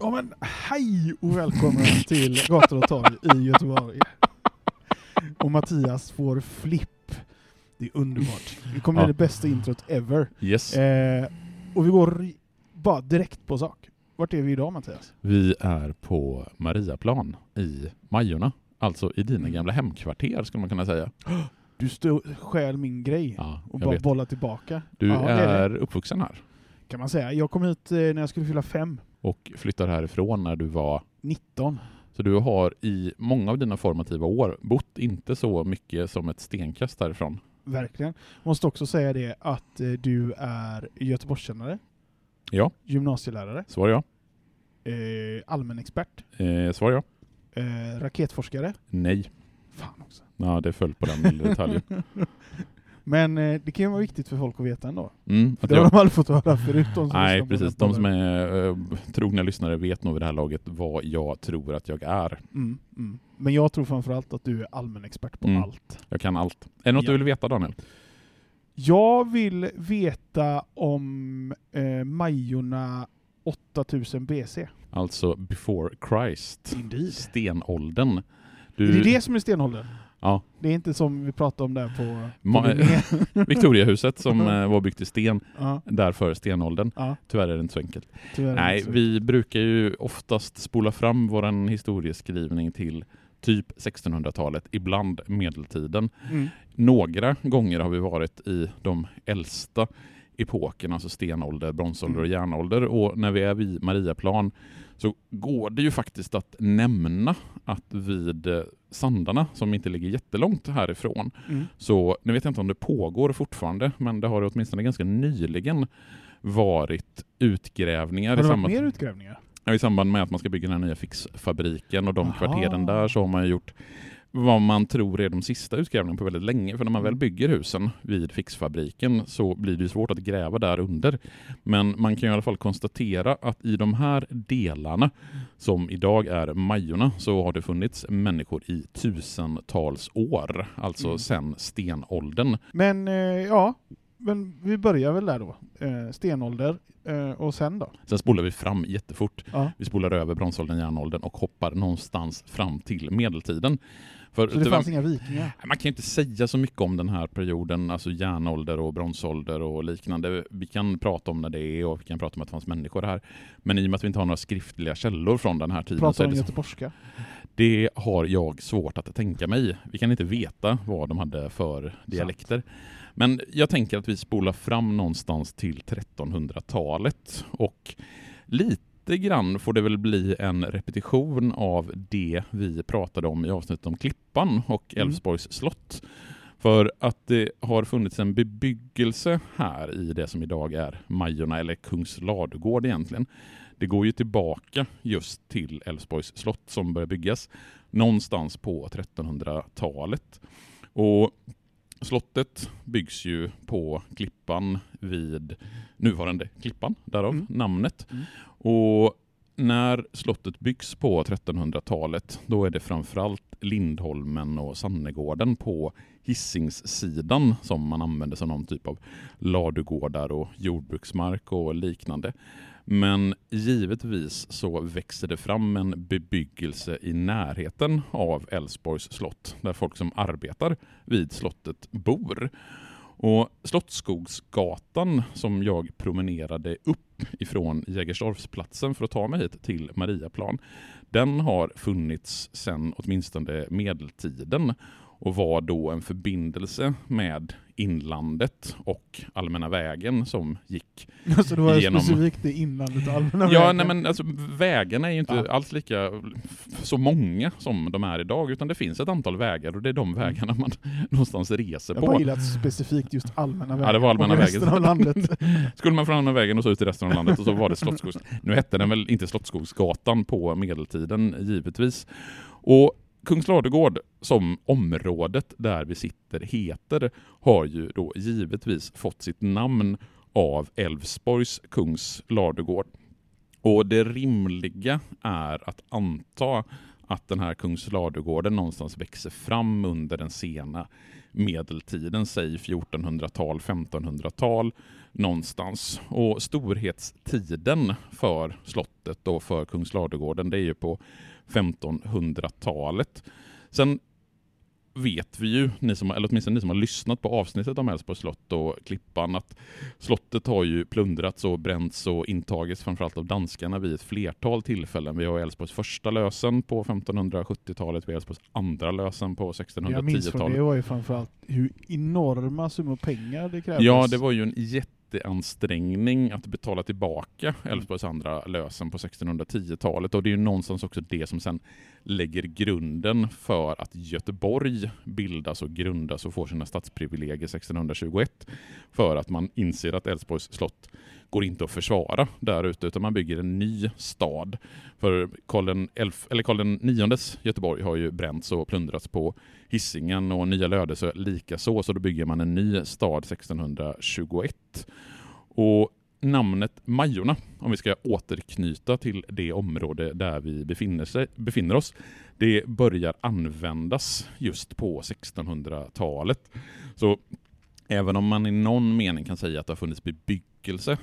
Ja men hej och välkommen till Gator och torg i Göteborg. Och Mattias får flipp. Det är underbart. Det kommer bli Ja. det bästa introt ever. Yes. Eh, och vi går bara direkt på sak. Vart är vi idag Mattias? Vi är på Mariaplan i Majorna. Alltså i dina gamla hemkvarter skulle man kunna säga. Du stjäl min grej Ja, och bara vet. bollar tillbaka. Du Ja, är är uppvuxen här Kan man säga. Jag kom hit eh, när jag skulle fylla fem. Och flyttade härifrån när du var 19. Så du har i många av dina formativa år bott inte så mycket som ett stenkast därifrån. Verkligen. Måste också säga det att eh, du är Göteborgskännare, Ja, gymnasielärare, svar ja. eh, allmänexpert, Eh, svar ja. eh, raketforskare. Nej. Fan också. Ja, det föll på den detaljen. Men eh, det kan ju vara viktigt för folk att veta ändå. Mm, För det har jag, de aldrig fått höra förut. De som nej, precis. De som är eh, trogna lyssnare vet nog vid det här laget vad jag tror att jag är. Mm, mm. Men jag tror framförallt att du är allmänexpert på Mm. allt. Jag kan allt. Är det något Ja. du vill veta Daniel? Jag vill veta om eh, Majorna 8000 BC. Alltså before Christ. Indeed. Stenåldern. Är Du, det det som är stenåldern? Ja. Det är inte som vi pratade om där på, på. Victoriahuset som eh, var byggt i sten, ja, därför stenåldern. ja, Tyvärr är det inte så enkelt. Nej, Så. vi brukar ju oftast spola fram vår historieskrivning till typ 1600-talet, ibland medeltiden. Mm. Några gånger har vi varit i de äldsta epokerna, alltså stenålder, bronsålder och Mm. järnålder. Och när vi är vid Mariaplan så går det ju faktiskt att nämna att vid eh, Sandarna, som inte ligger jättelångt härifrån, Mm. så nu vet jag inte om det pågår fortfarande, men det har åtminstone ganska nyligen varit utgrävningar Har det varit samband, mer utgrävningar? ja, i samband med att man ska bygga den här nya fixfabriken och de Aha. kvarteren där så har man gjort vad man tror är de sista utgrävningarna på väldigt länge. För när man väl Mm. bygger husen vid fixfabriken så blir det svårt att gräva där under. Men man kan i alla fall konstatera att i de här delarna som idag är Majorna så har det funnits människor i tusentals år, alltså Mm. sedan stenåldern. Men eh, ja, men vi börjar väl där då. Eh, stenålder eh, och sen då? Sen spolar vi fram jättefort. Ja. Vi spolar över bronsåldern, järnåldern och hoppar någonstans fram till medeltiden. För Så det fanns inga vikingar? Man kan ju inte säga så mycket om den här perioden, alltså järnålder och bronsålder och liknande. Vi kan prata om när det är och vi kan prata om att det fanns människor här. Men i och med att vi inte har några skriftliga källor från den här tiden så Pratar är det, göteborgska? det har jag svårt att tänka mig. Vi kan inte veta vad de hade för dialekter. Men jag tänker att vi spolar fram någonstans till 1300-talet och lite grann får det väl bli en repetition av det vi pratade om i avsnittet om Klippan och Mm. Älvsborgs slott. För att det har funnits en bebyggelse här i det som idag är Majorna, eller Kungsladugård egentligen. Det går ju tillbaka just till Älvsborgs slott som började byggas någonstans på 1300-talet. Och slottet byggs ju på Klippan vid nuvarande Klippan, därav Mm. namnet. Mm. Och när slottet byggs på 1300-talet, då är det framförallt Lindholmen och Sannegården på Hisingssidan som man använder som någon typ av ladugårdar och jordbruksmark och liknande. Men givetvis så växer det fram en bebyggelse i närheten av Älvsborgs slott där folk som arbetar vid slottet bor. Och Slottsskogsgatan som jag promenerade upp ifrån Jägersdorfsplatsen för att ta mig hit till Mariaplan, den har funnits sedan åtminstone medeltiden och var då en förbindelse med inlandet och allmänna vägen som gick Så det var Genom- specifikt det inlandet och allmänna Ja, vägen. nej, men alltså, vägarna är ju inte Ja. alls lika så många som de är idag, utan det finns ett antal vägar och det är de vägarna man någonstans reser Jag på. gillar att specifikt just allmänna vägen. Ja, det var allmänna och resten vägen. av landet. Skulle man från andra vägen och så ut i resten av landet och så var det Slottsskogs... Nu hette den väl inte Slottsskogsgatan på medeltiden, givetvis. Och Kungsladugård, som området där vi sitter heter, har ju då givetvis fått sitt namn av Älvsborgs Kungsladugård. Och det rimliga är att anta att den här Kungsladugården någonstans växer fram under den sena medeltiden, säg 1400-tal, 1500-tal någonstans. Och storhetstiden för slottet och för Kungsladugården, det är ju på 1500-talet. Sen vet vi ju, ni som, eller åtminstone ni som har lyssnat på avsnittet om Älvsborgs slott och Klippan, att slottet har ju plundrats och bränts och intagits framförallt av danskarna vid ett flertal tillfällen. Vi har Älvsborgs första lösen på 1570-talet, vi har Älvsborgs andra lösen på Jag minns från 1610-talet. det var ju framförallt hur enorma summor pengar det krävdes. Ja, det var ju en jätteansträngning att betala tillbaka Älvsborgs andra lösen på 1610-talet och det är ju någonstans också det som sen lägger grunden för att Göteborg bildas och grundas och får sina stadsprivilegier 1621 för att man inser att Älvsborgs slott går inte att försvara där ute utan man bygger en ny stad. För Karl, Elf, eller Karl IX Göteborg har ju bränts och plundrats på Hisingen och Nya Lödöse likaså, så då bygger man en ny stad 1621. Och namnet Majorna, om vi ska återknyta till det område där vi befinner, sig, befinner oss, det börjar användas just på 1600-talet. Så även om man i någon mening kan säga att det har funnits bebyggelse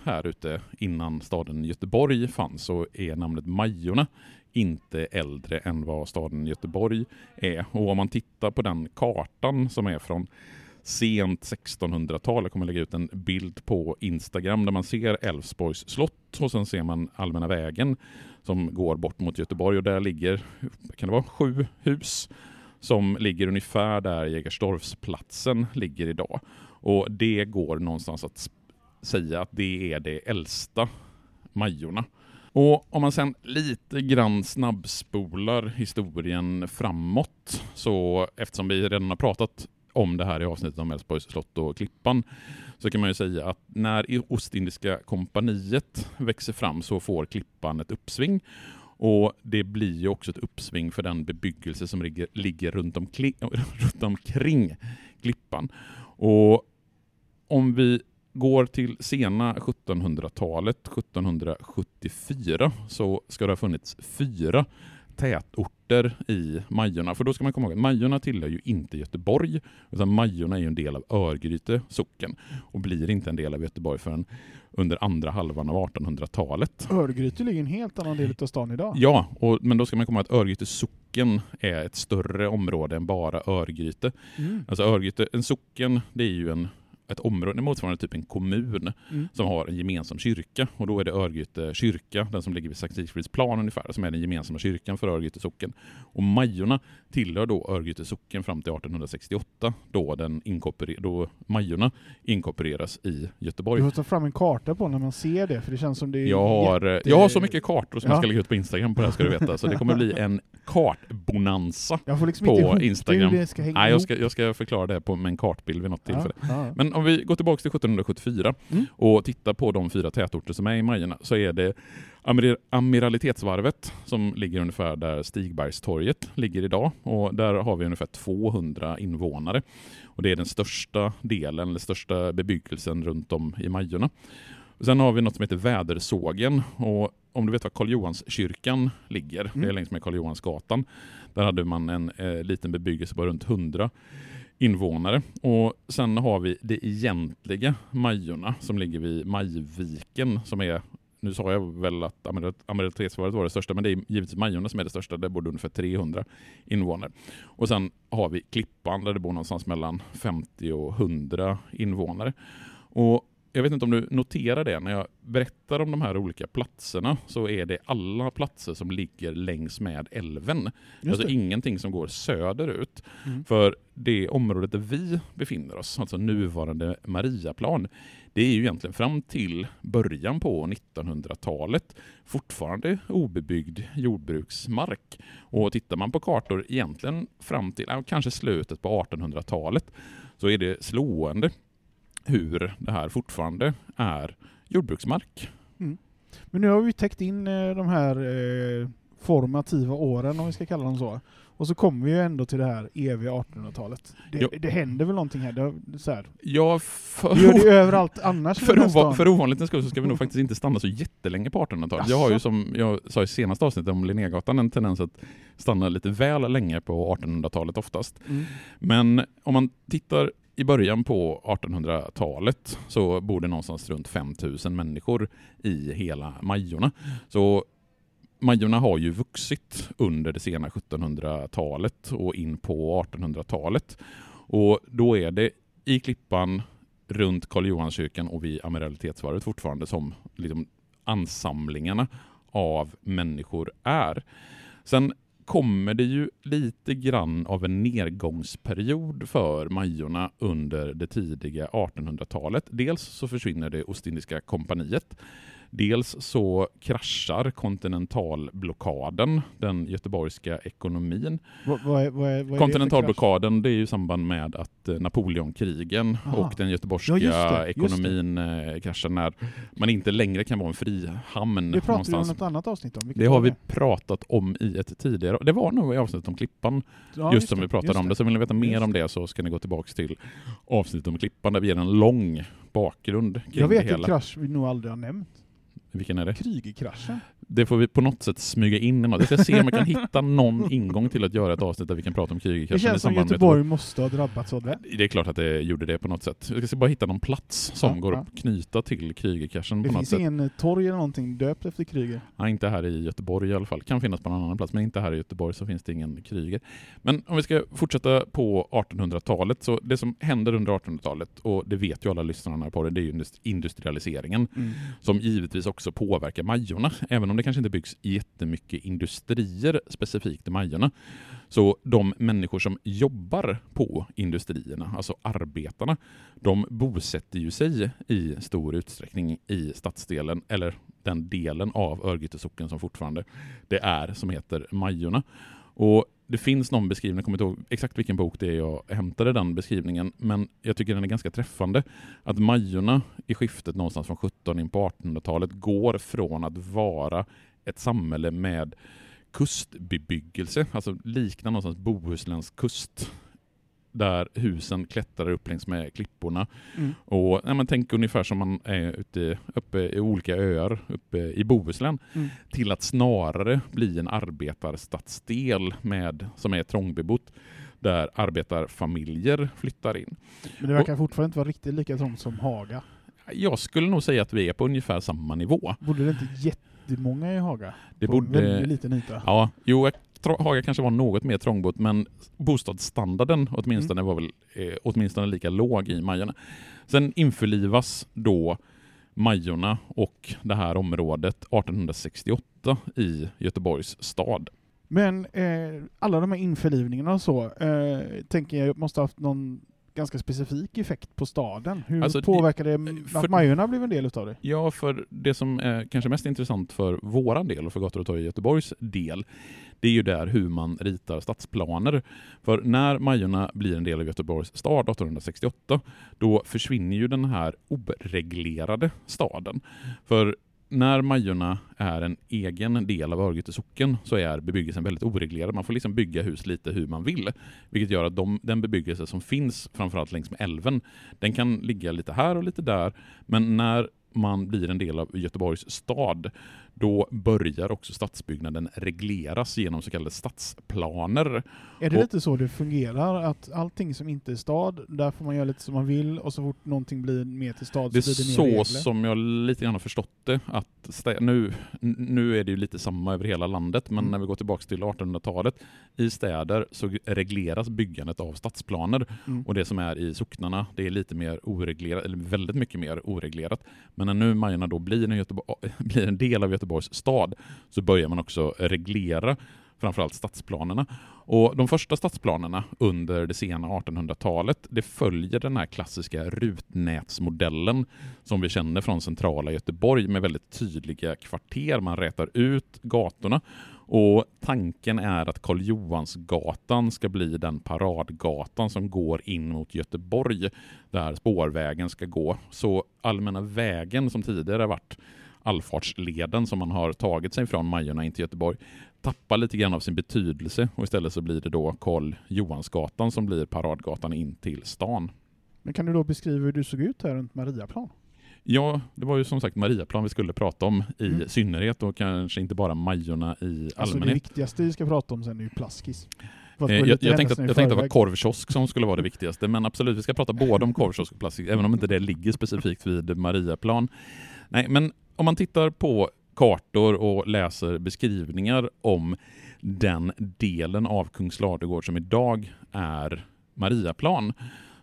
här ute innan staden Göteborg fanns, så är namnet Majorna inte äldre än vad staden Göteborg är. Och om man tittar på den kartan som är från sent 1600-tal, jag kommer lägga ut en bild på Instagram där man ser Älvsborgs slott och sen ser man Allmänna vägen som går bort mot Göteborg och där ligger, kan det vara sju hus som ligger ungefär där Jägersdorfsplatsen ligger idag. Och det går någonstans att säga att det är det äldsta Majorna. Och om man sen lite grann snabbspolar historien framåt, så eftersom vi redan har pratat om det här i avsnittet om Älvsborgs slott och Klippan, så kan man ju säga att när Ostindiska kompaniet växer fram så får Klippan ett uppsving. Och det blir ju också ett uppsving för den bebyggelse som ligger, ligger runt, omkring, runt omkring Klippan. Och om vi går till sena 1700-talet, 1774, så ska det ha funnits fyra tätorter i Majorna. För då ska man komma ihåg att Majorna tillhör ju inte Göteborg, utan Majorna är ju en del av Örgryte socken och blir inte en del av Göteborg förrän under andra halvan av 1800-talet. Örgryte ligger i en helt annan del av stan idag. Ja, och, men då ska man komma ihåg att Örgryte socken är ett större område än bara Örgryte. Mm. Alltså Örgryte, en socken, det är ju en, ett område, det motsvarar typ en kommun Mm. som har en gemensam kyrka. Och då är det Örgryte kyrka, den som ligger vid Sankt Sigfridsplan ungefär, som är den gemensamma kyrkan för Örgryte socken. Och Majorna tillhör då Örgryte socken fram till 1868, då, den inkorporer- då Majorna inkorporeras i Göteborg. Du får ta fram en karta på när man ser det, för det känns som det är Jag har, jätte- jag har så mycket kartor som Ja. jag ska lägga ut på Instagram på det här ska du veta, så det kommer bli en kartbonanza. Jag får liksom på inte ihop Instagram. hur det ska hänga Nej, jag ska, jag ska förklara det på, med en kartbild vid något tillfälle. Ja, ja. Men om vi går tillbaka till 1774 Mm. och tittar på de fyra tätorter som är i Majorna så är det Amir Amiralitetsvarvet som ligger ungefär där Stigbergstorget ligger idag och där har vi ungefär 200 invånare. Och det är den största delen, eller största bebyggelsen runt om i Majorna. Sen har vi något som heter Vädersågen och om du vet var Karl Johanskyrkan ligger, det är Mm. längs med Karl Johansgatan. Där hade man en eh, liten bebyggelse på runt 100 invånare. Och sen har vi det egentliga Majorna som ligger vid Majviken som är nu sa jag väl att Amir- Amiralitetsvarvet var det största, men det är givetvis Majorna som är det största. Där bor det ungefär 300 invånare. Och sen har vi Klippan där det bor någonstans mellan 50 och 100 invånare. Och jag vet inte om du noterar det, när jag berättar om de här olika platserna så är det alla platser som ligger längs med älven. Alltså ingenting som går söderut. Mm. För det området där vi befinner oss, alltså nuvarande Mariaplan, det är ju egentligen fram till början på 1900-talet fortfarande obebyggd jordbruksmark. Och tittar man på kartor egentligen fram till kanske slutet på 1800-talet så är det slående hur det här fortfarande är jordbruksmark. Men nu har vi täckt in eh, de här eh, formativa åren, om vi ska kalla dem så. Och så kommer vi ju ändå till det här eviga 1800-talet. Det, Ja. det händer väl någonting här? Det, så här. Ja, för, Det gör det ju överallt annars för, ova, för ovanlighetens skull så ska vi nog faktiskt inte stanna så jättelänge på 1800-talet. Jag har ju som jag sa i senaste avsnittet om Linnégatan en tendens att stanna lite väl länge på 1800-talet oftast. Mm. Men om man tittar i början på 1800-talet så bor det någonstans runt 5000 människor i hela Majorna. Så Majorna har ju vuxit under det sena 1700-talet och in på 1800-talet. Och då är det i Klippan, runt Karl Johanskyrkan och vid Amiralitetsvarvet fortfarande som liksom ansamlingarna av människor är. Sen kommer det ju lite grann av en nedgångsperiod för Majorna under det tidiga 1800-talet. Dels så försvinner det Ostindiska kompaniet. Dels så kraschar kontinentalblockaden, den göteborgska ekonomin. Vad, vad vad vad det Kontinentalblockaden det är ju i samband med att eh, Napoleonkrigen Aha. och den göteborgska Ja, just det, just ekonomin eh, kraschar när man inte längre kan vara en frihamn Det pratar vi om någonstans. något annat avsnitt om. Det har vi pratat om i ett tidigare, det var nog i avsnittet om Klippan, Ja, just som det, vi pratade just om det. Så vill ni veta mer Just om det så ska ni gå tillbaka till avsnittet om Klippan där vi ger en lång bakgrund kring Jag vet det en krasch vi nog aldrig har nämnt. Vilken är det? Krügerkraschen. Det får vi på något sätt smyga in i något. Jag ska se om jag kan hitta någon ingång till att göra ett avsnitt där vi kan prata om Det Krügerkraschen i känns som Göteborg måste ha drabbats av det. Det är klart att det gjorde det på något sätt. Jag ska bara hitta någon plats som Ja, går ja. att knyta till Krügerkraschen Det på något finns sätt. ingen eh, torg eller någonting döpt efter Kryger. Nej, inte här i Göteborg i alla fall. Kan finnas på någon annan plats, men inte här i Göteborg så finns det ingen Kryger. Men om vi ska fortsätta på 1800-talet, så det som händer under 1800-talet, och det vet ju alla lyssnarna på det, det är ju indust- industrialiseringen som givetvis också också påverkar Majorna. Även om det kanske inte byggs jättemycket industrier specifikt i Majorna, så de människor som jobbar på industrierna, alltså arbetarna, de bosätter ju sig i stor utsträckning i stadsdelen, eller den delen av Örgryte socken som fortfarande det är, som heter Majorna. Och det finns någon beskrivning, jag kommer inte ihåg exakt vilken bok det är jag hämtade den beskrivningen, men jag tycker den är ganska träffande. Att Majorna i skiftet någonstans från 17 in på 1800-talet går från att vara ett samhälle med kustbebyggelse, alltså liknar någonstans Bohusläns kust, där husen klättrar upp längs med klipporna. Mm. Och ja, men Tänk ungefär som man är ute, uppe i olika öar uppe i Bohuslän, Mm. till att snarare bli en arbetarstadsdel med, som är trångbebott, där arbetarfamiljer flyttar in. Men det verkar fortfarande inte vara riktigt lika trångt som Haga. Jag skulle nog säga att vi är på ungefär samma nivå. Borde det inte jättemånga i Haga? Det På en väldigt borde... liten yta. Ja, jo, Haga kanske var något mer trångbott, men bostadsstandarden åtminstone Mm. var väl eh, åtminstone lika låg i Majorna. Sen införlivas då Majorna och det här området 1868 i Göteborgs stad. Men eh, alla de här införlivningarna och så, eh, tänker jag måste ha haft någon ganska specifik effekt på staden. Hur Alltså, påverkar det för- att Majorna blev en del utav det? Ja, för det som är kanske mest intressant för våran del och för Gator och torg i Göteborgs del, det är ju där hur man ritar stadsplaner. För när Majorna blir en del av Göteborgs stad 1868, då försvinner ju den här oreglerade staden. För när Majorna är en egen del av Örgryte socken så är bebyggelsen väldigt oreglerad. Man får liksom bygga hus lite hur man vill. Vilket gör att de, den bebyggelse som finns, framförallt längs med älven, den kan ligga lite här och lite där. Men när man blir en del av Göteborgs stad, då börjar också stadsbyggnaden regleras genom så kallade stadsplaner. Är det Och- lite så det fungerar? Att allting som inte är stad, där får man göra lite som man vill och så fort någonting blir mer till stad Det är så blir det mer så regler? som jag lite grann har förstått det. Att nu, nu är det ju lite samma över hela landet, men Mm. när vi går tillbaka till 1800-talet, i städer så regleras byggandet av stadsplaner. Mm. Och det som är i socknarna, det är lite mer oreglerat, eller väldigt mycket mer oreglerat. Men när nu Majorna då blir en, Göteborg, blir en del av Göteborgs stad, så börjar man också reglera framförallt stadsplanerna. Och de första stadsplanerna under det sena 1800-talet, det följer den här klassiska rutnätsmodellen som vi känner från centrala Göteborg med väldigt tydliga kvarter. Man rätar ut gatorna och tanken är att Karl Johansgatan ska bli den paradgatan som går in mot Göteborg där spårvägen ska gå. Så Allmänna vägen som tidigare varit allfartsleden som man har tagit sig från Majorna in till Göteborg tappar lite grann av sin betydelse och istället så blir det då Karl Johansgatan som blir paradgatan in till stan. Men kan du då beskriva hur du såg ut här runt Mariaplan? Ja, det var ju som sagt Mariaplan vi skulle prata om i Mm. synnerhet och kanske inte bara Majorna i Alltså det allmänhet. viktigaste vi ska prata om sen är ju Plaskis. Eh, jag, jag, tänkte att, jag tänkte att det var korvkiosk som skulle vara det viktigaste, men absolut, vi ska prata både om korvkiosk och plastik, även om inte det ligger specifikt vid Mariaplan. Nej, men om man tittar på kartor och läser beskrivningar om den delen av Kungsladegård som idag är Mariaplan,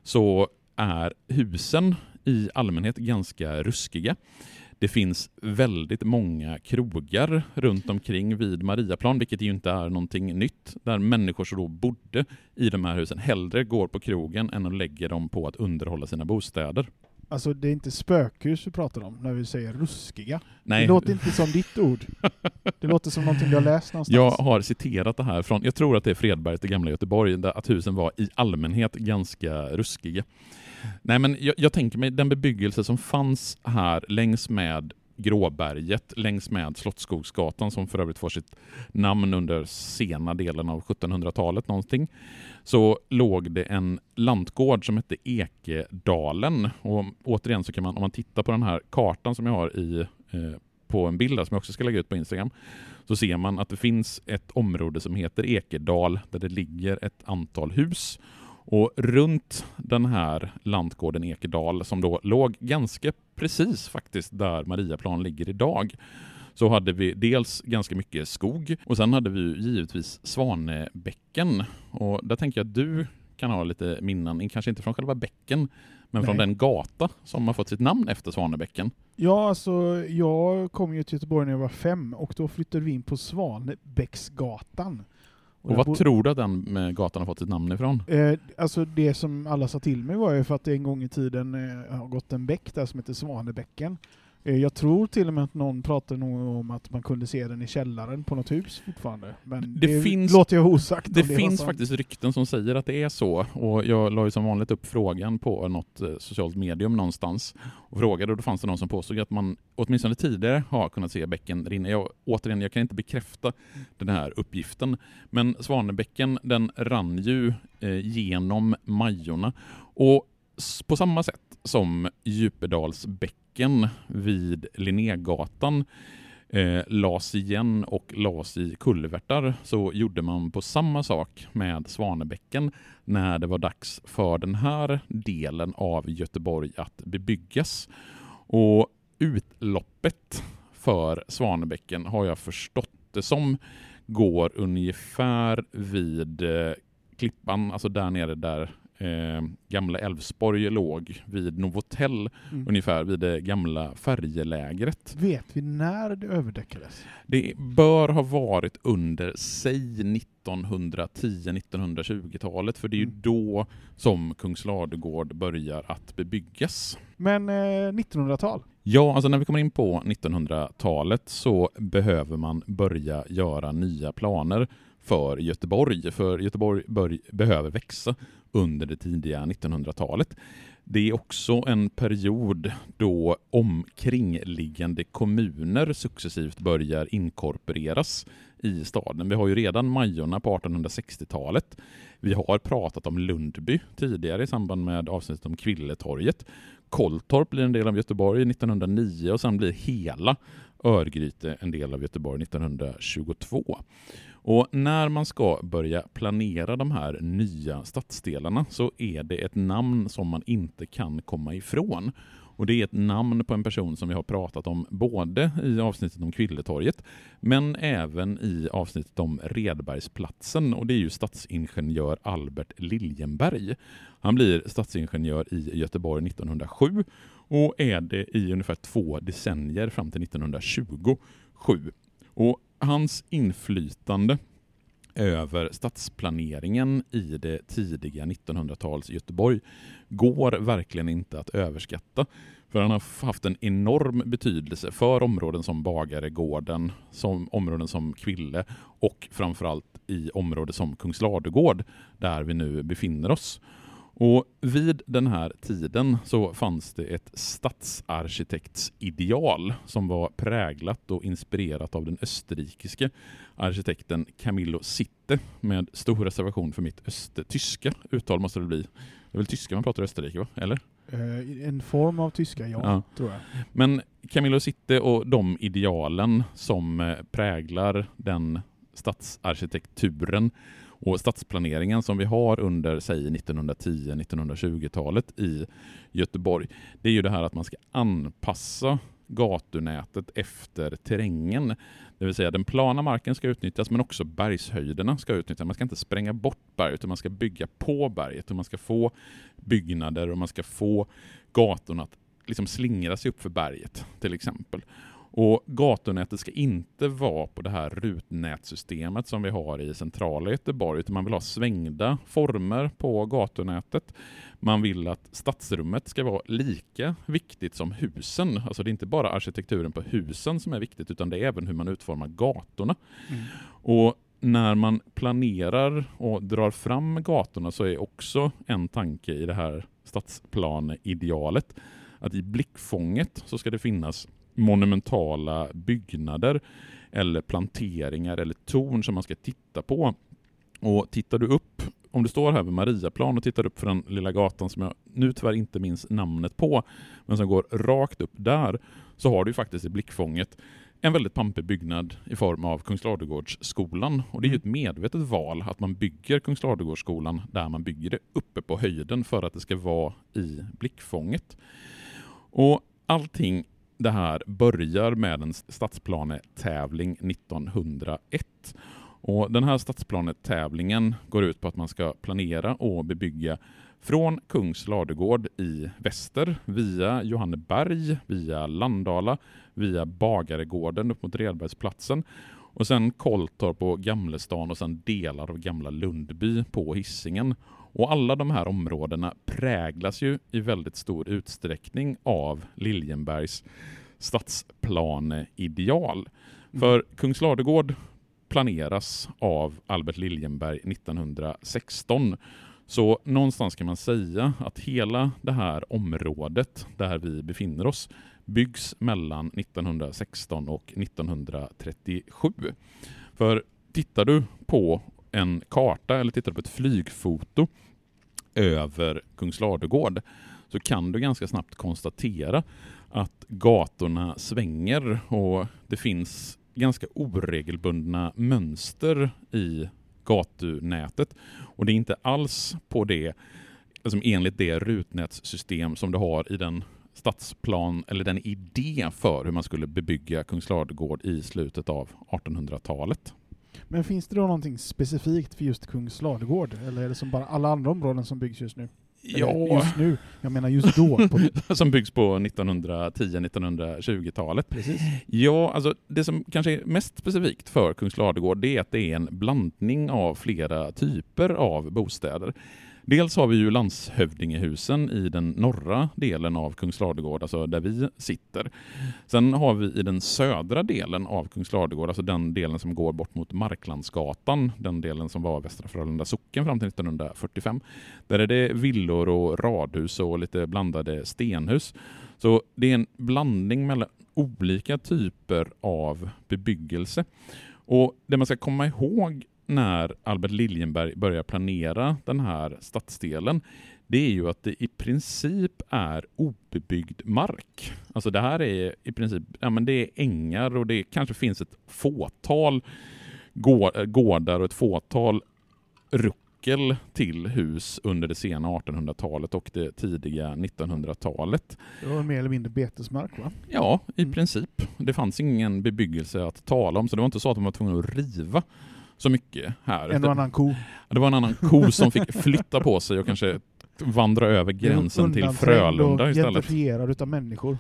så är husen i allmänhet ganska ruskiga. Det finns väldigt många krogar runt omkring vid Mariaplan, vilket ju inte är någonting nytt, där människor som då bodde i de här husen hellre går på krogen än att lägga dem på att underhålla sina bostäder. Alltså det är inte spökhus vi pratar om när vi säger ruskiga. Nej, Det låter inte som ditt ord. Det låter som någonting du har läst någonstans. jag har citerat det här från, jag tror att det är Fredbergs, det gamla Göteborg, där att husen var i allmänhet ganska ruskiga. Nej men jag, jag tänker mig den bebyggelse som fanns här längs med Gråberget, längs med Slottsskogsgatan som för övrigt får sitt namn under sena delen av 1700-talet någonting, så låg det en lantgård som hette Ekedalen. Och återigen så kan man, om man tittar på den här kartan som jag har i, eh, på en bild där, som jag också ska lägga ut på Instagram, så ser man att det finns ett område som heter Ekedal där det ligger ett antal hus. Och runt den här lantgården Ekedal, som då låg ganska precis faktiskt där Mariaplan ligger idag, så hade vi dels ganska mycket skog och sen hade vi givetvis Svanebäcken. Och där tänker jag att du kan ha lite minnen, kanske inte från själva bäcken, men från Nej. den gata som har fått sitt namn efter Svanebäcken. Ja, alltså jag kom ju till Göteborg när jag var fem och då flyttade vi in på Svanebäcksgatan. Och där vad bo- tror du att den med gatan har fått sitt namn ifrån? Eh, alltså det som alla sa till mig var ju för att det en gång i tiden eh, har gått en bäck där som heter Svanebäcken. Eh, jag tror till och med att någon pratade om att man kunde se den i källaren på något hus fortfarande. Men Det det, finns- låter jag osagt. Det var finns faktiskt rykten som säger att det är så och jag la ju som vanligt upp frågan på något eh, socialt medium någonstans och frågade och då fanns det någon som påstod att man åtminstone tidigare har kunnat se bäcken rinna. Jag, återigen, jag kan inte bekräfta den här uppgiften men Svanebäcken den rann ju eh, genom Majorna och på samma sätt som Djupedalsbäcken vid Linnégatan eh, las igen och las i kulvertar så gjorde man på samma sak med Svanebäcken när det var dags för den här delen av Göteborg att bebyggas. Och utloppet för Svanebäcken har jag förstått det som går ungefär vid eh, Klippan, alltså där nere där eh, gamla Älvsborg låg, vid Novotell, Mm. ungefär vid det gamla färjelägret. Vet vi när det överdäckades? Det bör ha varit under, säg 1910-1920-talet, för det är ju Mm. då som Kungsladugård börjar att bebyggas. Men eh, 1900-tal? Ja, alltså när vi kommer in på 1900-talet så behöver man börja göra nya planer för Göteborg, för Göteborg bör, behöver växa under det tidiga 1900-talet. Det är också en period då omkringliggande kommuner successivt börjar inkorporeras i staden. Vi har ju redan Majorna på 1860-talet. Vi har pratat om Lundby tidigare i samband med avsnittet om Kvilletorget. Kolltorp blir en del av Göteborg 1909 och sen blir hela Örgryte en del av Göteborg 1922. Och när man ska börja planera de här nya stadsdelarna så är det ett namn som man inte kan komma ifrån. Och Det är ett namn på en person som vi har pratat om både i avsnittet om Kvilletorget men även i avsnittet om Redbergsplatsen och det är ju stadsingenjör Albert Liljenberg. Han blir stadsingenjör i Göteborg 1907 och är det i ungefär två decennier fram till 1927. Och hans inflytande över stadsplaneringen i det tidiga 1900-tals Göteborg går verkligen inte att överskatta. För han har haft en enorm betydelse för områden som Bagaregården, som områden som Kville och framförallt i områden som Kungsladugård där vi nu befinner oss. Och vid den här tiden så fanns det ett stadsarkitektsideal som var präglat och inspirerat av den österrikiske arkitekten Camillo Sitte med stor reservation för mitt östtyska uttal måste det bli. Det är väl tyska man pratar i Österrike, va? eller? Uh, en form av tyska, ja, ja, tror jag. Men Camillo Sitte och de idealen som eh, präglar den stadsarkitekturen och stadsplaneringen som vi har under säg 1910-1920-talet i Göteborg, det är ju det här att man ska anpassa gatunätet efter terrängen. Det vill säga den plana marken ska utnyttjas men också bergshöjderna ska utnyttjas. Man ska inte spränga bort berget utan man ska bygga på berget och man ska få byggnader och man ska få gatorna att liksom slingra sig upp för berget till exempel. Och gatunätet ska inte vara på det här rutnätsystemet som vi har i centrala Göteborg, utan man vill ha svängda former på gatunätet. Man vill att stadsrummet ska vara lika viktigt som husen. Alltså det är inte bara arkitekturen på husen som är viktigt, utan det är även hur man utformar gatorna. Mm. Och när man planerar och drar fram gatorna så är också en tanke i det här stadsplaneidealet att i blickfånget så ska det finnas monumentala byggnader eller planteringar eller torn som man ska titta på. Och tittar du upp, om du står här vid Mariaplan och tittar upp för den lilla gatan som jag nu tyvärr inte minns namnet på, men som går rakt upp där, så har du faktiskt i blickfånget en väldigt pampig byggnad i form av Kungsladugårdsskolan. Och det är ett medvetet val att man bygger Kungsladugårdsskolan där man bygger det uppe på höjden för att det ska vara i blickfånget. Och allting det här börjar med en stadsplanetävling 1901. Och den här stadsplanetävlingen går ut på att man ska planera och bebygga från Kungs ladugård i väster via Johanneberg, via Landala, via Bagaregården upp mot Redbergsplatsen och sen Kolltorp på Gamlestan och sen delar av Gamla Lundby på Hissingen. Och alla de här områdena präglas ju i väldigt stor utsträckning av Liljenbergs stadsplaneideal. Mm. För Kungsladegård planeras av Albert Liljenberg 1916. Så någonstans kan man säga att hela det här området där vi befinner oss byggs mellan 1916 och 1937. För tittar du på en karta eller tittar på ett flygfoto över Kungsladugård så kan du ganska snabbt konstatera att gatorna svänger och det finns ganska oregelbundna mönster i gatunätet. Och det är inte alls på det, alltså enligt det rutnätssystem som du har i den stadsplan eller den idé för hur man skulle bebygga Kungsladugård i slutet av 1800-talet. Men finns det då någonting specifikt för just Kungsladugård eller är det som bara alla andra områden som byggs just nu? Ja. Just nu, jag menar just då. som byggs på 1910-1920-talet. Ja, alltså det som kanske är mest specifikt för Kungsladugård det är att det är en blandning av flera typer av bostäder. Dels har vi ju landshövdingehusen i den norra delen av Kungsladugård, alltså där vi sitter. Sen har vi i den södra delen av Kungsladugård, alltså den delen som går bort mot Marklandsgatan, den delen som var Västra Frölunda socken fram till 1945. Där är det villor och radhus och lite blandade stenhus. Så det är en blandning mellan olika typer av bebyggelse. Och Det man ska komma ihåg när Albert Liljenberg börjar planera den här stadsdelen, det är ju att det i princip är obebyggd mark. Alltså det här är i princip, ja men det är ängar och det kanske finns ett fåtal gårdar och ett fåtal ruckel till hus under det sena 1800-talet och det tidiga 1900-talet. Det var mer eller mindre betesmark va? Ja, i Mm. princip. Det fanns ingen bebyggelse att tala om, så det var inte så att de var tvungna att riva så mycket här. En och annan ko. Det var en annan ko som fick flytta på sig och kanske vandra över gränsen till Undanträngd Frölunda och istället. gentrifierad utav människor.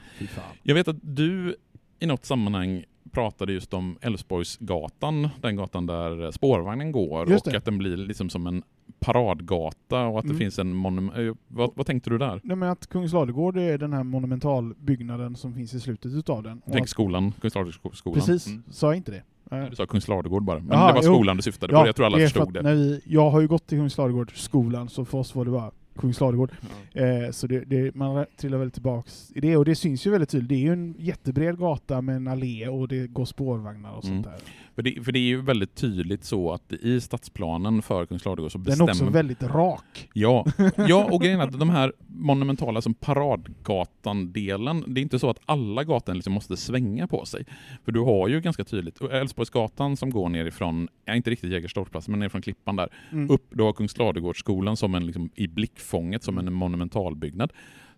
Jag vet att du i något sammanhang pratade just om Älvsborgsgatan, den gatan där spårvagnen går och att den blir liksom som en paradgata och att Mm. det finns en monument... Vad, vad tänkte du där? Nej, men att Kungs Ladugård är den här monumentalbyggnaden som finns i slutet utav den. Tänk att, skolan, Kungsladugårdsskolan. precis, Mm. sa jag inte det? Du sa Kungsladugård bara, men Jaha, det var jo. skolan du syftade på. Jag tror alla förstod det. När vi, jag har ju gått i Kungs Ladugårdsskolan, så för oss var det bara Kungs Ladugård. Eh, så det, det, man trillar väl tillbaks i det, och det syns ju väldigt tydligt. Det är ju en jättebred gata med en allé och det går spårvagnar och Mm. sånt där. För det, för det är ju väldigt tydligt så att i stadsplanen för Kungsladugård så Den bestämmer... är också väldigt rak. Ja, ja, och grejen är att de här monumentala som Paradgatan-delen, det är inte så att alla gator liksom måste svänga på sig. För du har ju ganska tydligt, Älvsborgsgatan som går nerifrån, ja, inte riktigt Jägerstorpsplats, men nerifrån Klippan där, Mm. upp, du har Kungsladugårdsskolan som en liksom, i blickfånget som en monumentalbyggnad.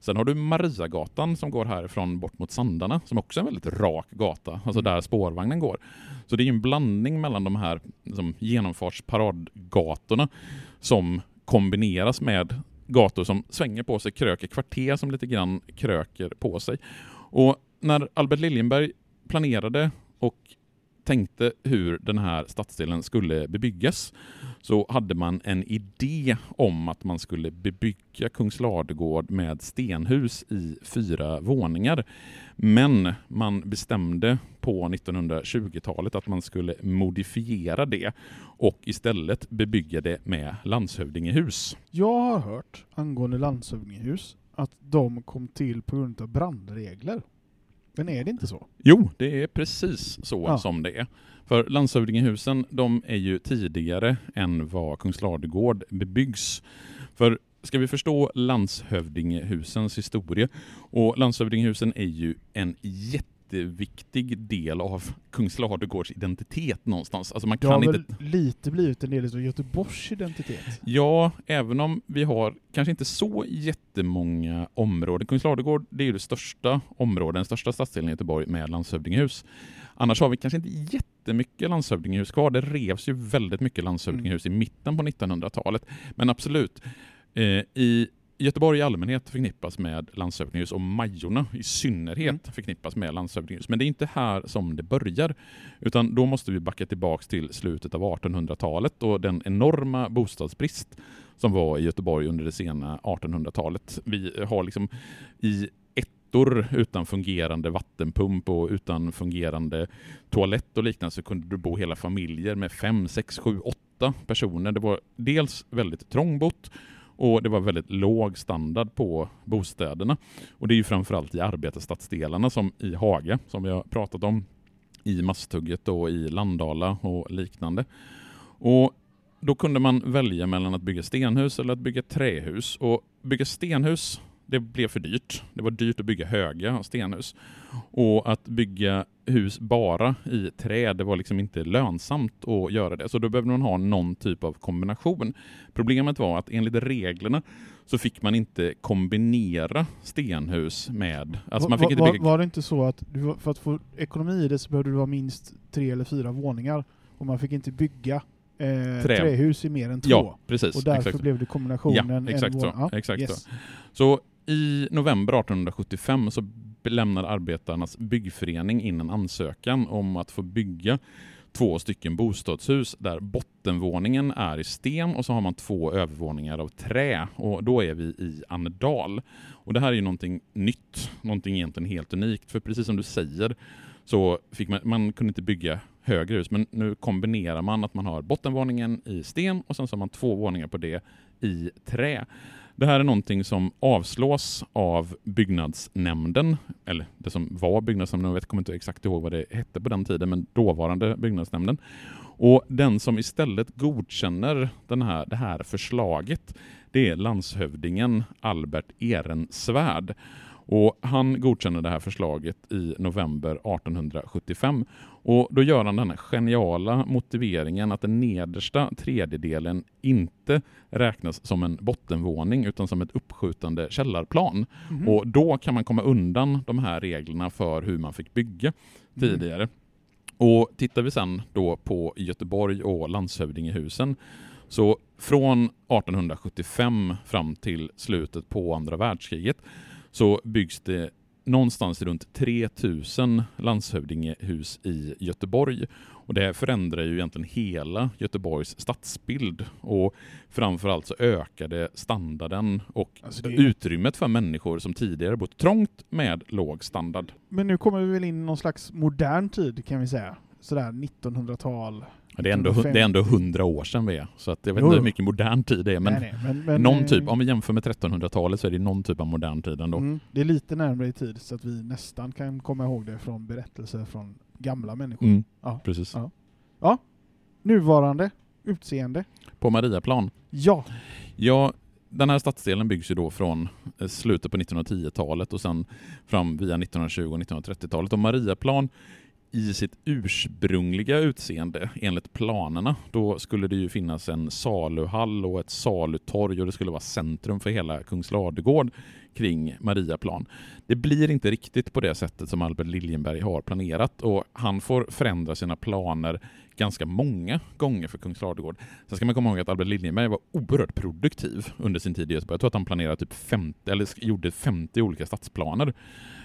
Sen har du Mariagatan som går härifrån bort mot Sandarna, som också är en väldigt rak gata, alltså Mm. där spårvagnen går. Så det är en blandning mellan de här liksom, genomfartsparadgatorna som kombineras med gator som svänger på sig, kröker kvarter som lite grann kröker på sig. Och när Albert Liljenberg planerade och tänkte hur den här stadsdelen skulle bebyggas så hade man en idé om att man skulle bebygga Kungsladugård med stenhus i fyra våningar. Men man bestämde på 1920-talet att man skulle modifiera det och istället bebygga det med landshövdingehus. Jag har hört angående landshövdingehus att de kom till på grund av brandregler. Men är det inte så? Jo, det är precis så Ja. som det är. För landshövdingehusen, de är ju tidigare än vad Kungsladugård bebyggs. För ska vi förstå landshövdingehusens historia, och landshövdingehusen är ju en jätteviktig del av Kungsladugårds identitet någonstans. Alltså man Det har kan väl inte lite blivit en del av Göteborgs identitet. Ja, även om vi har kanske inte så jättemånga områden. Kungsladugård det är ju det största området, den största stadsdelen i Göteborg med landshövdingehus. Annars har vi kanske inte jättemycket landshövdingehus kvar. Det revs ju väldigt mycket landshövdingehus i mitten på 1900-talet. Men absolut, eh, i Göteborg i allmänhet förknippas med landshövdingehus och Majorna i synnerhet förknippas med landshövdingehus. Men det är inte här som det börjar. Utan då måste vi backa tillbaks till slutet av 1800-talet och den enorma bostadsbrist som var i Göteborg under det sena 1800-talet. Vi har liksom i ettor utan fungerande vattenpump och utan fungerande toalett och liknande så kunde du bo hela familjer med fem, sex, sju, åtta personer. Det var dels väldigt trångbott och det var väldigt låg standard på bostäderna. Och det är ju framförallt i arbetarstadsdelarna som i Haga, som vi har pratat om, i Masthugget och i Landala och liknande. Och då kunde man välja mellan att bygga stenhus eller att bygga trähus. Och bygga stenhus, det blev för dyrt. Det var dyrt att bygga höga stenhus. Och att bygga hus bara i trä, det var liksom inte lönsamt att göra det. Så då behövde man ha någon typ av kombination. Problemet var att enligt reglerna så fick man inte kombinera stenhus med... Alltså man fick var, inte bygga... var det inte så att du, för att få ekonomi i det så behövde du ha minst tre eller fyra våningar och man fick inte bygga eh, Trä. trähus i mer än två? Ja, precis. och därför exakt. blev det kombinationen Ja, en exakt så. våning. Exakt yes. så. Så i november 1875 så lämnar arbetarnas byggförening in en ansökan om att få bygga två stycken bostadshus där bottenvåningen är i sten och så har man två övervåningar av trä och då är vi i Annedal. Och det här är ju någonting nytt, någonting egentligen helt unikt för precis som du säger så fick man, man kunde inte bygga högre hus men nu kombinerar man att man har bottenvåningen i sten och sen så har man två våningar på det i trä. Det här är någonting som avslås av byggnadsnämnden, eller det som var byggnadsnämnden, jag vet, kommer inte exakt ihåg vad det hette på den tiden, men dåvarande byggnadsnämnden. Och den som istället godkänner den här, det här förslaget, det är landshövdingen Albert Ehrensvärd. Och han godkänner det här förslaget i november 1875. Och Då gör han den här geniala motiveringen att den nedersta tredjedelen inte räknas som en bottenvåning utan som ett uppskjutande källarplan. Mhm. Och Då kan man komma undan de här reglerna för hur man fick bygga Mm. tidigare. Och Tittar vi sen då på Göteborg och landshövdingehusen så från 1875 fram till slutet på andra världskriget så byggs det någonstans runt 3000 landshövdingehus i Göteborg. Och det förändrar ju egentligen hela Göteborgs stadsbild och framförallt så ökar det standarden och Alltså det- utrymmet för människor som tidigare bott trångt med låg standard. Men nu kommer vi väl in i någon slags modern tid kan vi säga. Sådär 1900-tal. Ja, Det är, ändå, 1950. det är ändå 100 år sedan vi är, så att jag vet Jo, inte hur mycket modern tid det är, men, nej, nej, men, men någon eh, typ, om vi jämför med 1300-talet så är det någon typ av modern tid ändå. Mm, det är lite närmare i tid så att vi nästan kan komma ihåg det från berättelser från gamla människor. Mm, Ja. Precis. Ja. Nuvarande utseende. På Mariaplan. Ja. Ja, den här stadsdelen byggs ju då från eh, slutet på 1910-talet och sen fram via 1920 och 1930-talet. Och Mariaplan i sitt ursprungliga utseende enligt planerna, då skulle det ju finnas en saluhall och ett salutorg och det skulle vara centrum för hela Kungsladugård kring Mariaplan. Det blir inte riktigt på det sättet som Albert Liljenberg har planerat och han får förändra sina planer ganska många gånger för Kungsladugård. Sen ska man komma ihåg att Albert Liljenberg var oerhört produktiv under sin tid i Göteborg. Jag tror att han planerade typ 50, eller gjorde 50 olika stadsplaner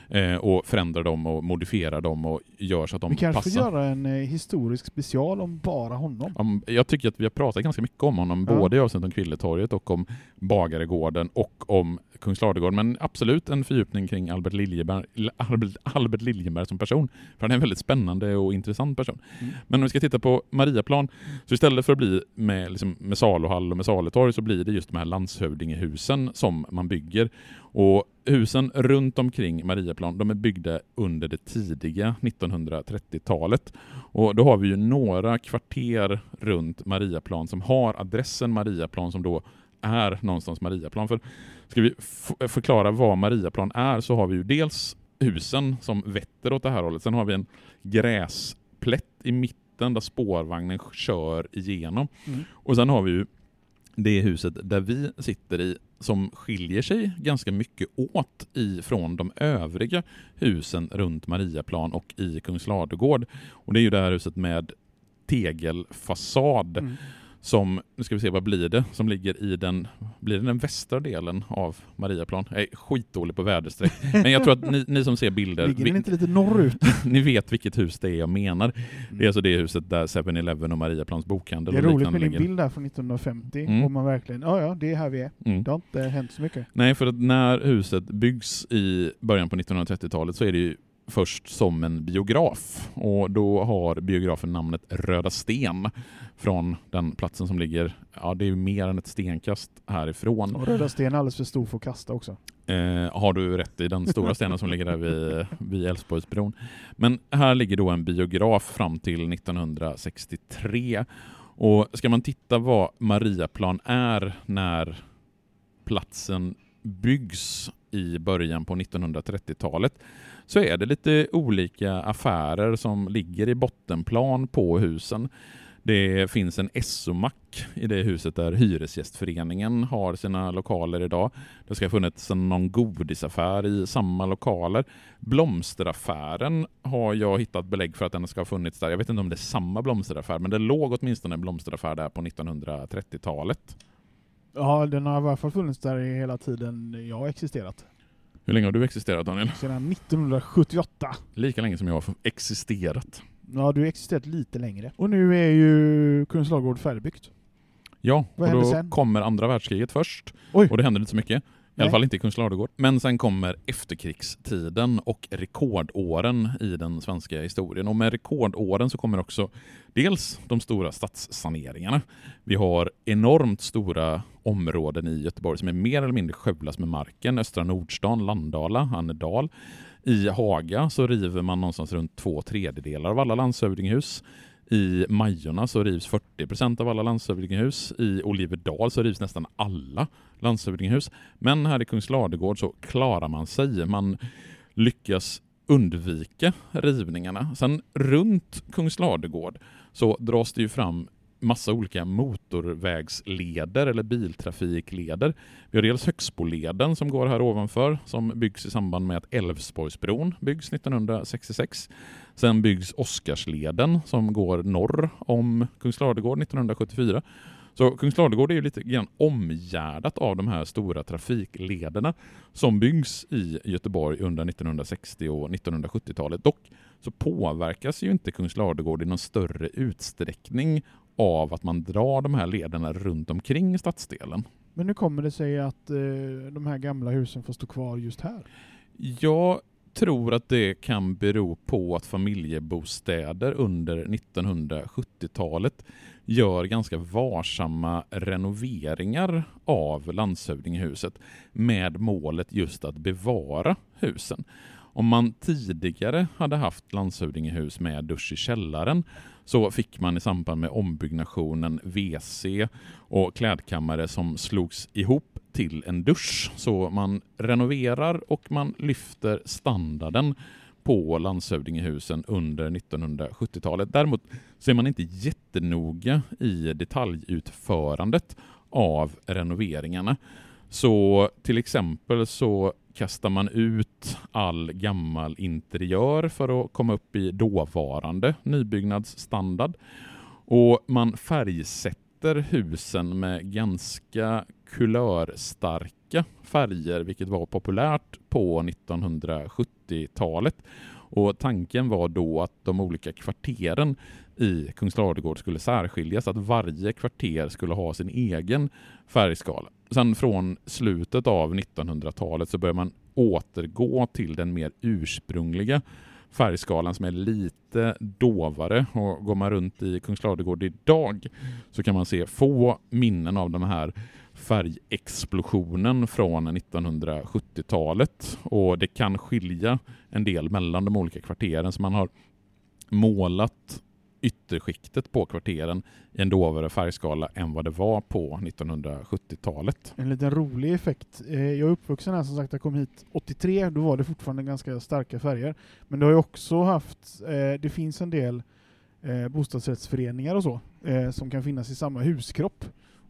eh, och förändrar dem och modifierar dem och gör så att de Vi kanske passar. får göra en eh, historisk special om bara honom. Om- Jag tycker att vi har pratat ganska mycket om honom, Ja. både i avsnitt om Kvilletorget och om Bagaregården och om Kungsladugård. Men absolut en fördjupning kring Albert Liljeberg, Albert, Albert Liljeberg som person. För han är en väldigt spännande och intressant person. Mm. Men om vi ska titta på Mariaplan, så istället för att bli med, liksom, med saluhall och med salutorg så blir det just de här landshövdingehusen som man bygger. Och husen runt omkring Mariaplan, de är byggda under det tidiga 1930-talet. Och då har vi ju några kvarter runt Mariaplan som har adressen Mariaplan som då är någonstans Mariaplan. För ska vi förklara vad Mariaplan är så har vi ju dels husen som vetter åt det här hållet. Sen har vi en gräsplätt i mitten där spårvagnen kör igenom. Mm. Och sen har vi ju det huset där vi sitter i som skiljer sig ganska mycket åt ifrån de övriga husen runt Mariaplan och i Kungsladugård. Och det är ju det här huset med tegelfasad Mm som, nu ska vi se vad blir det, som ligger i den, blir det den västra delen av Mariaplan? Jag är skitdålig på väderstreck. Men jag tror att ni, ni som ser bilder, Ligger den inte lite norrut? ni vet vilket hus det är jag menar. Det är alltså det huset där 7-Eleven och Mariaplans bokhandel Mm. Det är roligt med din ligger. bild där från 1950. Mm. Och man verkligen, ja ja, det är här vi är. Mm. Det har inte hänt så mycket. Nej, för att när huset byggs i början på 1930-talet så är det ju först som en biograf. Och då har biografen namnet Röda Sten från den platsen som ligger, ja det är mer än ett stenkast härifrån. Och Röda Sten är alldeles för stor för att kasta också. Eh, har du rätt i den stora stenen som ligger där vid, vid Älvsborgsbron. Men här ligger då en biograf fram till 1963. Och ska man titta vad Mariaplan är när platsen byggs i början på 1930-talet så är det lite olika affärer som ligger i bottenplan på husen. Det finns en SO-mack i det huset där Hyresgästföreningen har sina lokaler idag. Det ska ha funnits någon godisaffär i samma lokaler. Blomsteraffären har jag hittat belägg för att den ska ha funnits där. Jag vet inte om det är samma blomsteraffär, men det låg åtminstone en blomsteraffär där på 1930-talet. Ja, den har i alla fall funnits där hela tiden jag har existerat. Hur länge har du existerat Daniel? Sedan 1978. Lika länge som jag har existerat. Ja, du har existerat lite längre. Och nu är ju Kungslagård färdigbyggt. Ja, Vad och då sen? kommer andra världskriget först. Oj. Och det händer inte så mycket. I alla fall inte i Kungsladugård. Men sen kommer efterkrigstiden och rekordåren i den svenska historien. Och med rekordåren så kommer också dels de stora stadssaneringarna. Vi har enormt stora områden i Göteborg som är mer eller mindre skövlas med marken. Östra Nordstan, Landala, Annedal. I Haga så river man någonstans runt två tredjedelar av alla landshövdingehus. I Majorna så rivs 40 procent av alla landshövdingehus. I Oliverdal så rivs nästan alla landshövdingehus. Men här i Kungsladegård så klarar man sig. Man lyckas undvika rivningarna. Sen runt Kungsladegård så dras det ju fram massa olika motorvägsleder eller biltrafikleder. Vi har dels Högsboleden som går här ovanför som byggs i samband med att Älvsborgsbron byggs 1966. Sen byggs Oscarsleden som går norr om Kungsladegård 1974. Så Kungsladegård är ju lite grann omgärdat av de här stora trafiklederna som byggs i Göteborg under 1960 och 1970-talet. Dock så påverkas ju inte Kungsladegård i någon större utsträckning av att man drar de här lederna runt omkring stadsdelen. Men hur kommer det sig att eh, de här gamla husen får stå kvar just här? Jag tror att det kan bero på att familjebostäder under 1970-talet gör ganska varsamma renoveringar av landshövdingehuset med målet just att bevara husen. Om man tidigare hade haft landshövdingehus med dusch i källaren så fick man i samband med ombyggnationen WC och klädkammare som slogs ihop till en dusch. Så man renoverar och man lyfter standarden på landshövdingehusen under 1970-talet. Däremot så är man inte jättenoga i detaljutförandet av renoveringarna. Så till exempel så kastar man ut all gammal interiör för att komma upp i dåvarande nybyggnadsstandard. Och man färgsätter husen med ganska kulörstarka färger, vilket var populärt på 1970-talet. Och tanken var då att de olika kvarteren i Kungsladugård skulle särskiljas, att varje kvarter skulle ha sin egen färgskala. Sen från slutet av 1900-talet så börjar man återgå till den mer ursprungliga färgskalan som är lite dovare. Och går man runt i Kungsladegård idag så kan man se få minnen av den här färgexplosionen från 1970-talet. Och det kan skilja en del mellan de olika kvarteren. Så man har målat ytterskiktet på kvarteren i en dovare färgskala än vad det var på 1970-talet. En liten rolig effekt. Eh, jag är uppvuxen här som sagt, jag kom hit 83, då var det fortfarande ganska starka färger. Men det har ju också haft, eh, det finns en del eh, bostadsrättsföreningar och så, som kan finnas i samma huskropp.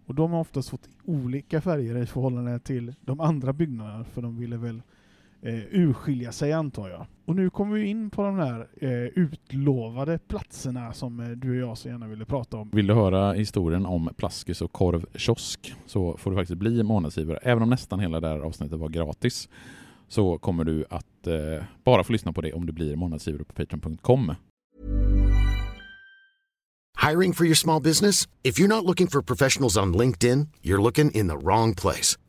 Och de har oftast fått olika färger i förhållande till de andra byggnaderna, för de ville väl eh, urskilja sig antar jag. Och nu kommer vi in på de här eh, utlovade platserna som eh, du och jag så gärna ville prata om. Vill du höra historien om Plaskis och korvkiosk så får du faktiskt bli månadsgivare. Även om nästan hela det här avsnittet var gratis så kommer du att eh, bara få lyssna på det om du blir månadsgivare på patreon.com. Hiring for your small business? If you're not looking for professionals on LinkedIn, you're looking in the wrong place.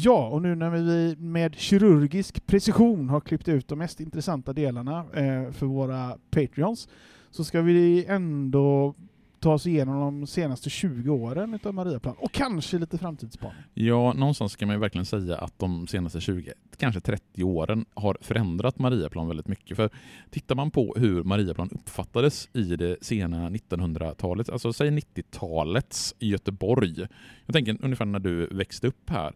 Ja, och nu när vi med kirurgisk precision har klippt ut de mest intressanta delarna eh, för våra Patreons så ska vi ändå ta oss igenom de senaste 20 åren utav Mariaplan och kanske lite framtidsspaning. Ja, någonstans kan man ju verkligen säga att de senaste 20, kanske 30 åren har förändrat Mariaplan väldigt mycket. För tittar man på hur Mariaplan uppfattades i det sena 1900-talet, alltså säg 90-talets Göteborg. Jag tänker ungefär när du växte upp här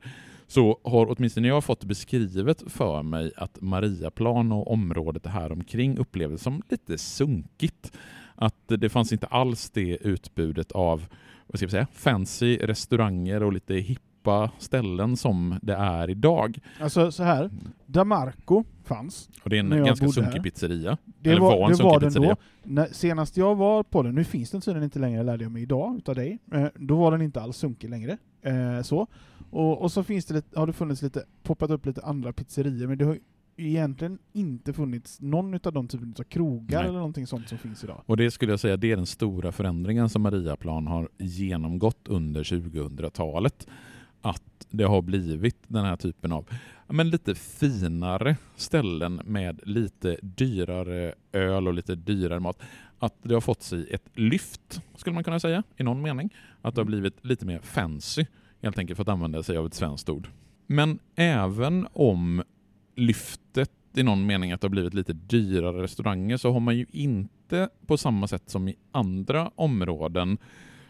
så har åtminstone jag fått beskrivet för mig att Mariaplan och området här omkring upplevdes som lite sunkigt. Att det fanns inte alls det utbudet av vad ska jag säga, fancy restauranger och lite hippa ställen som det är idag. Alltså så här, Damarco fanns. Och det är en ganska sunkig här. pizzeria. Det Eller var, var en det var den pizzeria. då. När, senast jag var på den, nu finns den tydligen inte längre lärde jag mig idag utav dig, eh, då var den inte alls sunkig längre. Eh, så. Och, och så finns det har det funnits lite, poppat upp lite andra pizzerior, men det har egentligen inte funnits någon utav de typen av krogar Nej. eller någonting sånt som finns idag. Och det skulle jag säga, det är den stora förändringen som Mariaplan har genomgått under 2000-talet. Att det har blivit den här typen av men lite finare ställen med lite dyrare öl och lite dyrare mat. Att det har fått sig ett lyft, skulle man kunna säga, i någon mening. Att det har blivit lite mer fancy, helt enkelt för att använda sig av ett svenskt ord. Men även om lyftet i någon mening att det har blivit lite dyrare restauranger så har man ju inte på samma sätt som i andra områden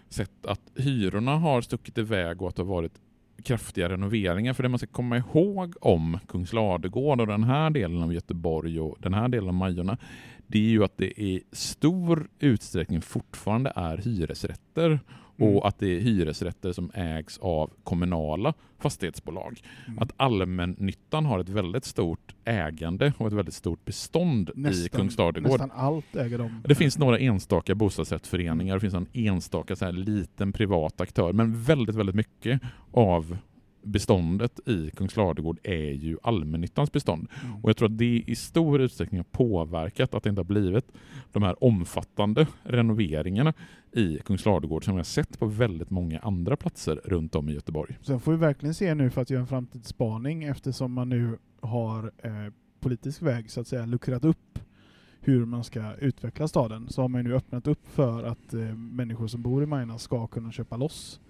sett att hyrorna har stuckit iväg och att det har varit kraftiga renoveringar. För det man ska komma ihåg om Kungsladegård och den här delen av Göteborg och den här delen av Majorna, det är ju att det i stor utsträckning fortfarande är hyresrätter och att det är hyresrätter som ägs av kommunala fastighetsbolag. Mm. Att allmännyttan har ett väldigt stort ägande och ett väldigt stort bestånd i Kungsladegård. nästan allt äger de. Det finns några enstaka bostadsrättsföreningar, det finns en enstaka så här liten privat aktör, men väldigt, väldigt mycket av beståndet i Kungsladegård är ju allmännyttans bestånd. Mm. Och jag tror att det i stor utsträckning har påverkat att det inte har blivit de här omfattande renoveringarna i Kungsladegård som vi har sett på väldigt många andra platser runt om i Göteborg. Sen får vi verkligen se nu för att göra en framtidsspaning eftersom man nu har eh, politisk väg så att säga luckrat upp hur man ska utveckla staden så har man nu öppnat upp för att eh, människor som bor i Majorna ska kunna köpa loss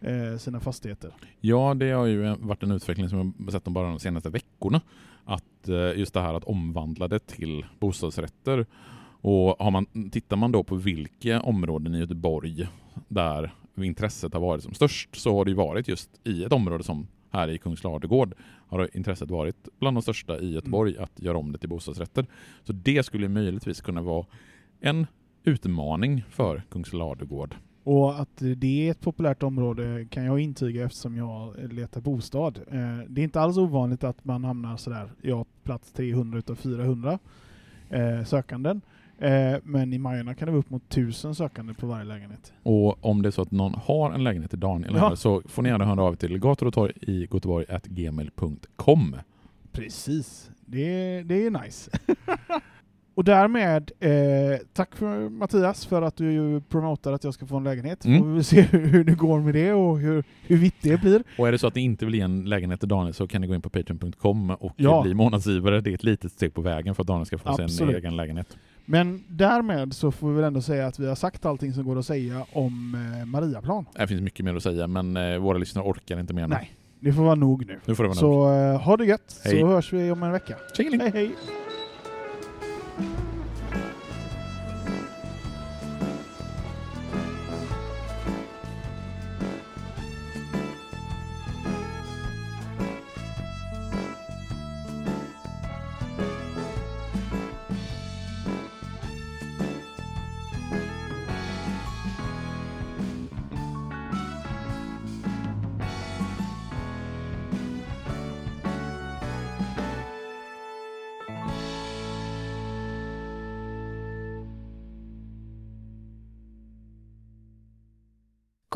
eh, sina fastigheter. Ja, det har ju varit en utveckling som jag sett bara de senaste veckorna. Att eh, just det här att omvandla det till bostadsrätter. Och har man, tittar man då på vilka områden i Göteborg där intresset har varit som störst så har det ju varit just i ett område som här i Kungsladegård har intresset varit bland de största i Göteborg att göra om det till bostadsrätter. Så det skulle möjligtvis kunna vara en utmaning för Kungsladegård. Och att det är ett populärt område kan jag intyga eftersom jag letar bostad. Eh, det är inte alls ovanligt att man hamnar sådär, ja, plats 300 utav 400 eh, sökanden. Eh, men i Majorna kan det vara upp mot 1000 sökande på varje lägenhet. Och om det är så att någon har en lägenhet till Daniel Ja. här, så får ni gärna höra av er till gator och torg i göteborg.gmail.com. Precis. Det, det är nice. och därmed, eh, tack för Mattias för att du promotar att jag ska få en lägenhet. Mm. Får vi se hur, hur det går med det och hur, hur vitt det blir. Och är det så att ni inte vill ge en lägenhet till Daniel så kan ni gå in på patreon.com och Ja. bli månadsgivare. Det är ett litet steg på vägen för att Daniel ska få Absolut. egen lägenhet. Men därmed så får vi väl ändå säga att vi har sagt allting som går att säga om eh, Mariaplan. Det finns mycket mer att säga men eh, våra lyssnare orkar inte mer nu. Nej, det får vara nog nu. Nu får det vara nog. Så eh, ha det gött, Hej. så hörs vi om en vecka. Tjingeling! Hej hej!